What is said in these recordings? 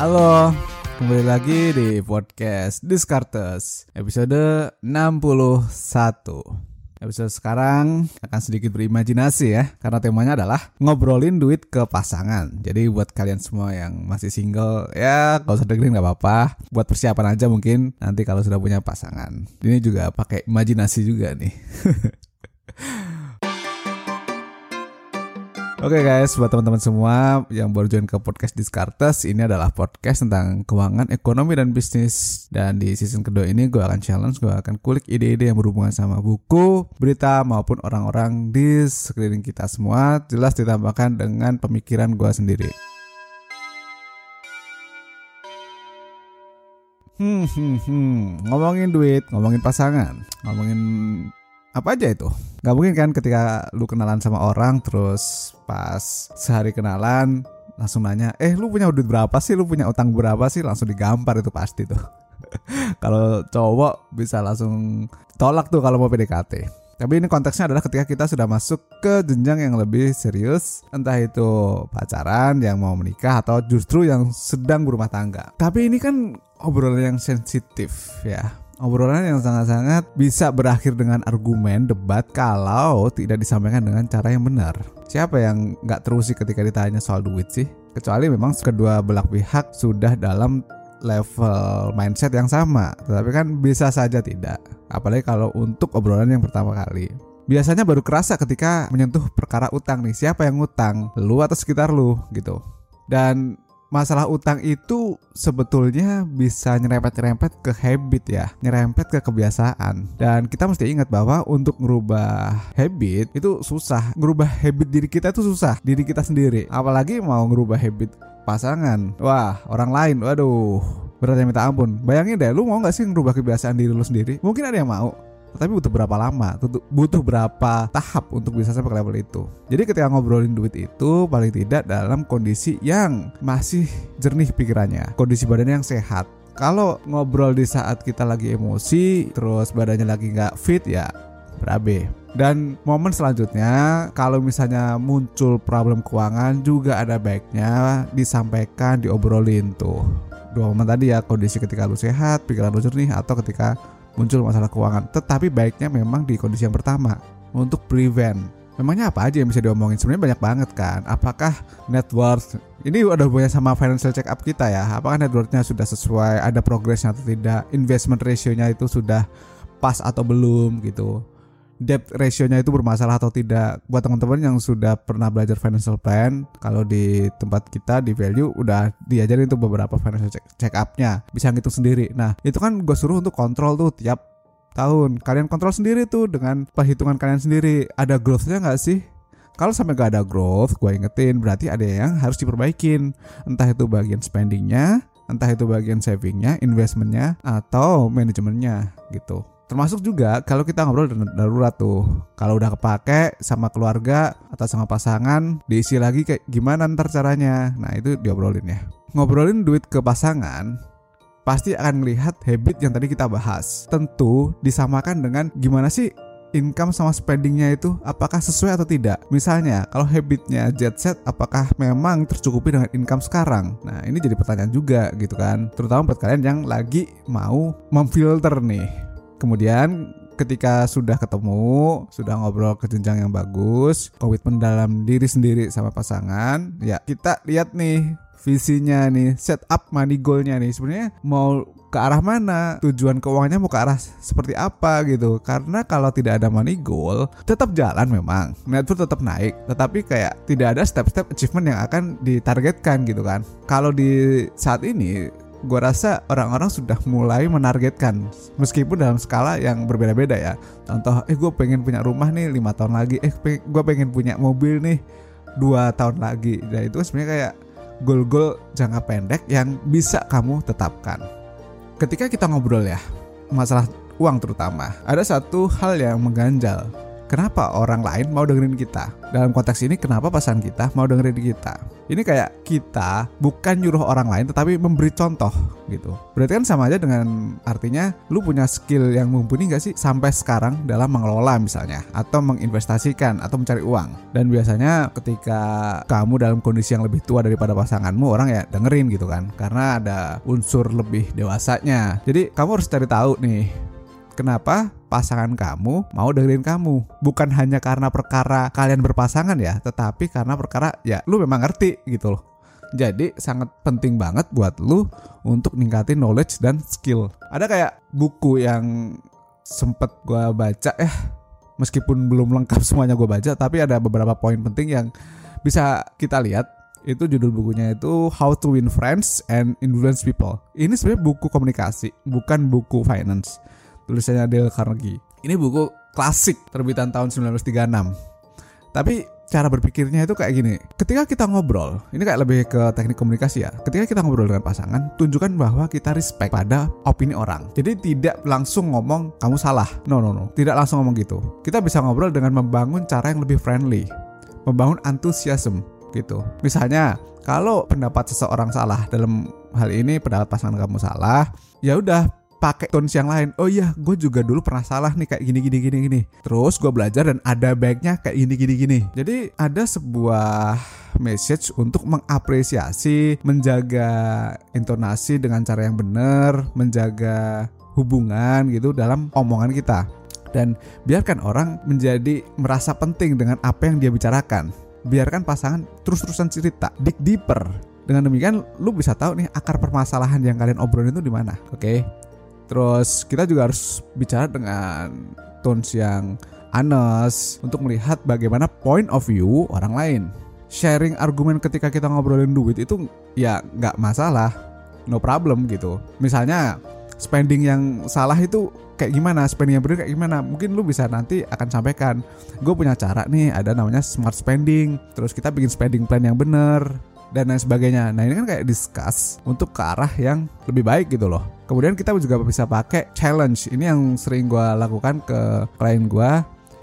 Halo, kembali lagi di podcast Discartes episode 61. Episode sekarang akan sedikit berimajinasi ya Karena temanya adalah ngobrolin duit ke pasangan. Jadi buat kalian semua yang masih single Ya kalau usah dengerin gak apa-apa. Buat persiapan aja mungkin Nanti kalau sudah punya pasangan. Ini juga pakai imajinasi juga nih Oke okay guys, buat teman-teman semua yang baru join ke podcast Discartes, ini adalah podcast tentang keuangan, ekonomi, dan bisnis. Dan di season kedua ini gue akan challenge, gue akan kulik ide-ide yang berhubungan sama buku, berita, maupun orang-orang di sekeliling kita semua. Jelas ditambahkan dengan pemikiran gue sendiri. Hmm, hmm, hmm, ngomongin duit, ngomongin pasangan, ngomongin apa aja itu? Gak mungkin kan ketika lu kenalan sama orang terus pas sehari kenalan langsung nanya eh lu punya duit berapa sih? Lu punya utang berapa sih? Langsung digampar itu pasti tuh. Kalau cowok bisa langsung tolak tuh kalau mau PDKT tapi ini konteksnya adalah ketika kita sudah masuk ke jenjang yang lebih serius, entah itu pacaran yang mau menikah atau justru yang sedang berumah tangga. Tapi ini kan obrolan yang sensitif ya obrolan yang sangat-sangat bisa berakhir dengan argumen debat kalau tidak disampaikan dengan cara yang benar. Siapa yang nggak terusi ketika ditanya soal duit sih? Kecuali memang kedua belah pihak sudah dalam level mindset yang sama. Tetapi kan bisa saja tidak. Apalagi kalau untuk obrolan yang pertama kali. Biasanya baru kerasa ketika menyentuh perkara utang nih. Siapa yang ngutang? Lu atau sekitar lu gitu. Dan masalah utang itu sebetulnya bisa nyerempet-nyerempet ke habit ya, nyerempet ke kebiasaan. Dan kita mesti ingat bahwa untuk merubah habit itu susah. Ngerubah habit diri kita itu susah, diri kita sendiri. Apalagi mau ngerubah habit pasangan. Wah, orang lain. Waduh, beratnya minta ampun. Bayangin deh, lu mau gak sih ngerubah kebiasaan diri lu sendiri? Mungkin ada yang mau, tapi butuh berapa lama? Butuh berapa tahap untuk bisa sampai ke level itu? Jadi ketika ngobrolin duit itu paling tidak dalam kondisi yang masih jernih pikirannya. Kondisi badannya yang sehat. Kalau ngobrol di saat kita lagi emosi terus badannya lagi nggak fit ya berabe. Dan momen selanjutnya kalau misalnya muncul problem keuangan juga ada baiknya disampaikan diobrolin tuh. Dua momen tadi ya kondisi ketika lu sehat pikiran lu jernih atau ketika muncul masalah keuangan. Tetapi baiknya memang di kondisi yang pertama untuk prevent. Memangnya apa aja yang bisa diomongin? Sebenarnya banyak banget kan. Apakah net worth ini udah punya sama financial check up kita ya? Apakah net worthnya sudah sesuai, ada progresnya atau tidak? Investment ratio-nya itu sudah pas atau belum gitu? Debt ratio-nya itu bermasalah atau tidak. Buat teman-teman yang sudah pernah belajar financial plan, kalau di tempat kita di value udah diajarin itu beberapa financial check, check up-nya. Bisa ngitung sendiri. Nah, itu kan gue suruh untuk kontrol tuh tiap tahun. Kalian kontrol sendiri tuh dengan perhitungan kalian sendiri. Ada growth-nya nggak sih? Kalau sampai gak ada growth, gue ingetin berarti ada yang harus diperbaikin. Entah itu bagian spendingnya, entah itu bagian savingnya, investmentnya, atau manajemennya gitu. Termasuk juga kalau kita ngobrol darurat tuh. Kalau udah kepake sama keluarga atau sama pasangan, diisi lagi kayak gimana ntar caranya. Nah, itu diobrolin ya. Ngobrolin duit ke pasangan, pasti akan melihat habit yang tadi kita bahas. Tentu disamakan dengan gimana sih income sama spendingnya itu apakah sesuai atau tidak. Misalnya, kalau habitnya jet set, apakah memang tercukupi dengan income sekarang? Nah, ini jadi pertanyaan juga gitu kan. Terutama buat kalian yang lagi mau memfilter nih Kemudian ketika sudah ketemu, sudah ngobrol ke jenjang yang bagus, komitmen dalam diri sendiri sama pasangan, ya kita lihat nih visinya nih, set up money goalnya nih. Sebenarnya mau ke arah mana, tujuan keuangannya mau ke arah seperti apa gitu. Karena kalau tidak ada money goal, tetap jalan memang, net worth tetap naik, tetapi kayak tidak ada step-step achievement yang akan ditargetkan gitu kan. Kalau di saat ini gue rasa orang-orang sudah mulai menargetkan meskipun dalam skala yang berbeda-beda ya. Contoh eh gue pengen punya rumah nih lima tahun lagi. Eh gue pengen punya mobil nih dua tahun lagi. Dan itu sebenarnya kayak goal-goal jangka pendek yang bisa kamu tetapkan. Ketika kita ngobrol ya masalah uang terutama ada satu hal yang mengganjal kenapa orang lain mau dengerin kita dalam konteks ini kenapa pasangan kita mau dengerin kita Ini kayak kita bukan nyuruh orang lain tetapi memberi contoh gitu. Berarti kan sama aja dengan artinya lu punya skill yang mumpuni gak sih sampai sekarang dalam mengelola misalnya atau menginvestasikan atau mencari uang. Dan biasanya ketika kamu dalam kondisi yang lebih tua daripada pasanganmu orang ya dengerin gitu kan karena ada unsur lebih dewasanya. Jadi kamu harus cari tahu nih kenapa pasangan kamu mau dengerin kamu. Bukan hanya karena perkara kalian berpasangan ya tetapi karena perkara ya lu memang ngerti gitu loh. Jadi sangat penting banget buat lu untuk ningkatin knowledge dan skill. Ada kayak buku yang sempet gua baca ya meskipun belum lengkap semuanya gue baca tapi ada beberapa poin penting yang bisa kita lihat. Itu judul bukunya itu How to Win Friends and Influence People. Ini sebenarnya buku komunikasi, bukan buku finance tulisannya Dale Carnegie. Ini buku klasik terbitan tahun 1936. Tapi cara berpikirnya itu kayak gini. Ketika kita ngobrol, ini kayak lebih ke teknik komunikasi ya. Ketika kita ngobrol dengan pasangan, tunjukkan bahwa kita respect pada opini orang. Jadi tidak langsung ngomong kamu salah. No no no, tidak langsung ngomong gitu. Kita bisa ngobrol dengan membangun cara yang lebih friendly, membangun antusiasme gitu. Misalnya, kalau pendapat seseorang salah dalam hal ini pendapat pasangan kamu salah, ya udah pakai tones yang lain. Oh iya, gue juga dulu pernah salah nih kayak gini gini gini gini. Terus gue belajar dan ada baiknya kayak gini gini gini. Jadi ada sebuah message untuk mengapresiasi, menjaga intonasi dengan cara yang benar, menjaga hubungan gitu dalam omongan kita. Dan biarkan orang menjadi merasa penting dengan apa yang dia bicarakan. Biarkan pasangan terus-terusan cerita, dig deeper. Dengan demikian, lu bisa tahu nih akar permasalahan yang kalian obrolin itu di mana. Oke, Terus kita juga harus bicara dengan tones yang honest untuk melihat bagaimana point of view orang lain. Sharing argumen ketika kita ngobrolin duit itu ya nggak masalah, no problem gitu. Misalnya spending yang salah itu kayak gimana, spending yang benar kayak gimana. Mungkin lu bisa nanti akan sampaikan, gue punya cara nih, ada namanya smart spending. Terus kita bikin spending plan yang bener dan lain sebagainya. Nah ini kan kayak discuss untuk ke arah yang lebih baik gitu loh. Kemudian kita juga bisa pakai challenge. Ini yang sering gue lakukan ke klien gue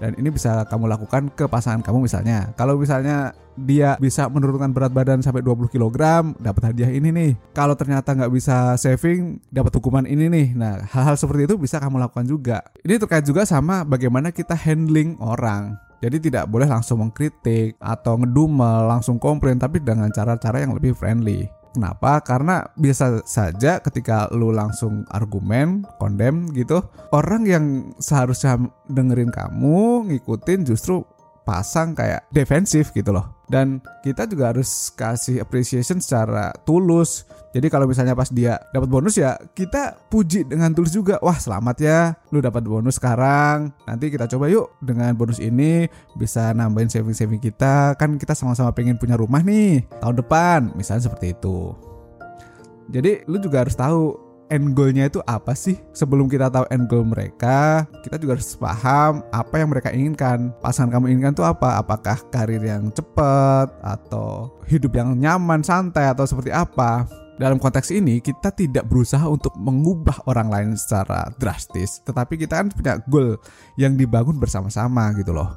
dan ini bisa kamu lakukan ke pasangan kamu misalnya. Kalau misalnya dia bisa menurunkan berat badan sampai 20 kg, dapat hadiah ini nih. Kalau ternyata nggak bisa saving, dapat hukuman ini nih. Nah, hal-hal seperti itu bisa kamu lakukan juga. Ini terkait juga sama bagaimana kita handling orang. Jadi tidak boleh langsung mengkritik atau ngedumel, langsung komplain tapi dengan cara-cara yang lebih friendly. Kenapa? Karena biasa saja ketika lu langsung argumen, kondem gitu, orang yang seharusnya dengerin kamu, ngikutin justru pasang kayak defensif gitu loh. Dan kita juga harus kasih appreciation secara tulus. Jadi kalau misalnya pas dia dapat bonus ya kita puji dengan tulus juga. Wah selamat ya, lu dapat bonus sekarang. Nanti kita coba yuk dengan bonus ini bisa nambahin saving-saving kita. Kan kita sama-sama pengen punya rumah nih tahun depan. Misalnya seperti itu. Jadi lu juga harus tahu end goalnya itu apa sih? Sebelum kita tahu end goal mereka, kita juga harus paham apa yang mereka inginkan. Pasangan kamu inginkan itu apa? Apakah karir yang cepat atau hidup yang nyaman, santai atau seperti apa? Dalam konteks ini kita tidak berusaha untuk mengubah orang lain secara drastis, tetapi kita kan punya goal yang dibangun bersama-sama gitu loh.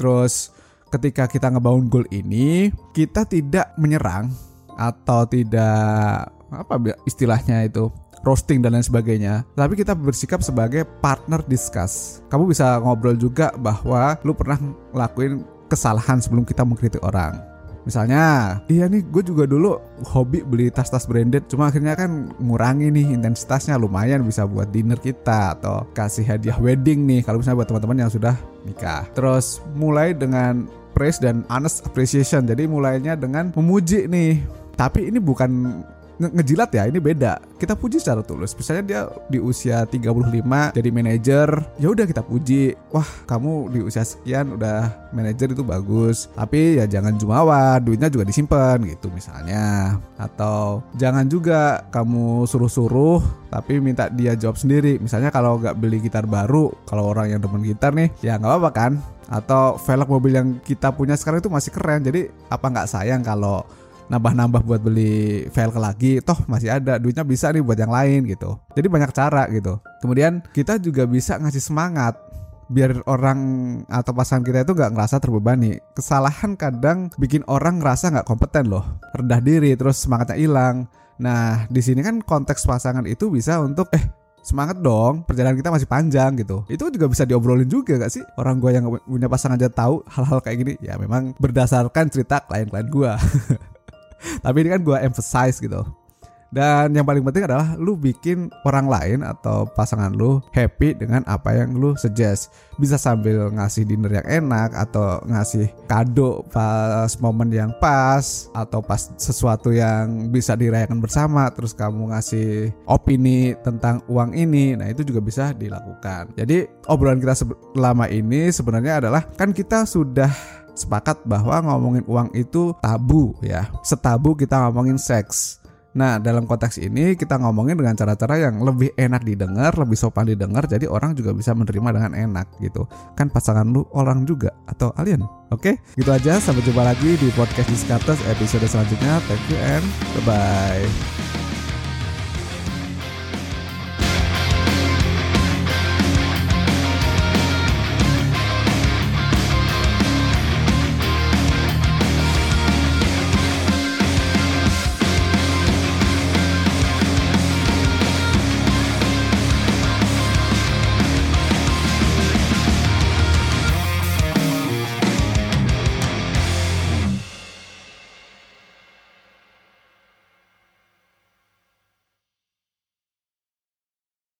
Terus ketika kita ngebangun goal ini, kita tidak menyerang atau tidak apa istilahnya itu roasting dan lain sebagainya. Tapi kita bersikap sebagai partner discuss. Kamu bisa ngobrol juga bahwa lu pernah ngelakuin kesalahan sebelum kita mengkritik orang. Misalnya, iya nih gue juga dulu hobi beli tas-tas branded Cuma akhirnya kan ngurangi nih intensitasnya lumayan bisa buat dinner kita Atau kasih hadiah wedding nih kalau misalnya buat teman-teman yang sudah nikah Terus mulai dengan praise dan honest appreciation Jadi mulainya dengan memuji nih Tapi ini bukan nge ngejilat ya ini beda. Kita puji secara tulus. Misalnya dia di usia 35 jadi manajer ya udah kita puji. Wah kamu di usia sekian udah manajer itu bagus. Tapi ya jangan jumawa duitnya juga disimpan gitu misalnya. Atau jangan juga kamu suruh-suruh tapi minta dia jawab sendiri. Misalnya kalau nggak beli gitar baru kalau orang yang demen gitar nih ya nggak apa-apa kan? Atau velg mobil yang kita punya sekarang itu masih keren. Jadi apa nggak sayang kalau nambah-nambah buat beli velg lagi toh masih ada duitnya bisa nih buat yang lain gitu. Jadi banyak cara gitu. Kemudian kita juga bisa ngasih semangat biar orang atau pasangan kita itu nggak ngerasa terbebani. Kesalahan kadang bikin orang ngerasa nggak kompeten loh, rendah diri, terus semangatnya hilang. Nah, di sini kan konteks pasangan itu bisa untuk eh semangat dong perjalanan kita masih panjang gitu. Itu juga bisa diobrolin juga gak sih? Orang gue yang punya pasangan aja tahu hal-hal kayak gini ya memang berdasarkan cerita klien-klien gue tapi ini kan gue emphasize gitu dan yang paling penting adalah lu bikin orang lain atau pasangan lu happy dengan apa yang lu suggest. Bisa sambil ngasih dinner yang enak atau ngasih kado pas momen yang pas atau pas sesuatu yang bisa dirayakan bersama terus kamu ngasih opini tentang uang ini. Nah, itu juga bisa dilakukan. Jadi, obrolan kita selama ini sebenarnya adalah kan kita sudah sepakat bahwa ngomongin uang itu tabu ya. Setabu kita ngomongin seks Nah, dalam konteks ini kita ngomongin dengan cara-cara yang lebih enak didengar, lebih sopan didengar, jadi orang juga bisa menerima dengan enak gitu. Kan pasangan lu orang juga atau alien. Oke, gitu aja. Sampai jumpa lagi di podcast Discartes episode selanjutnya. Thank you and bye-bye.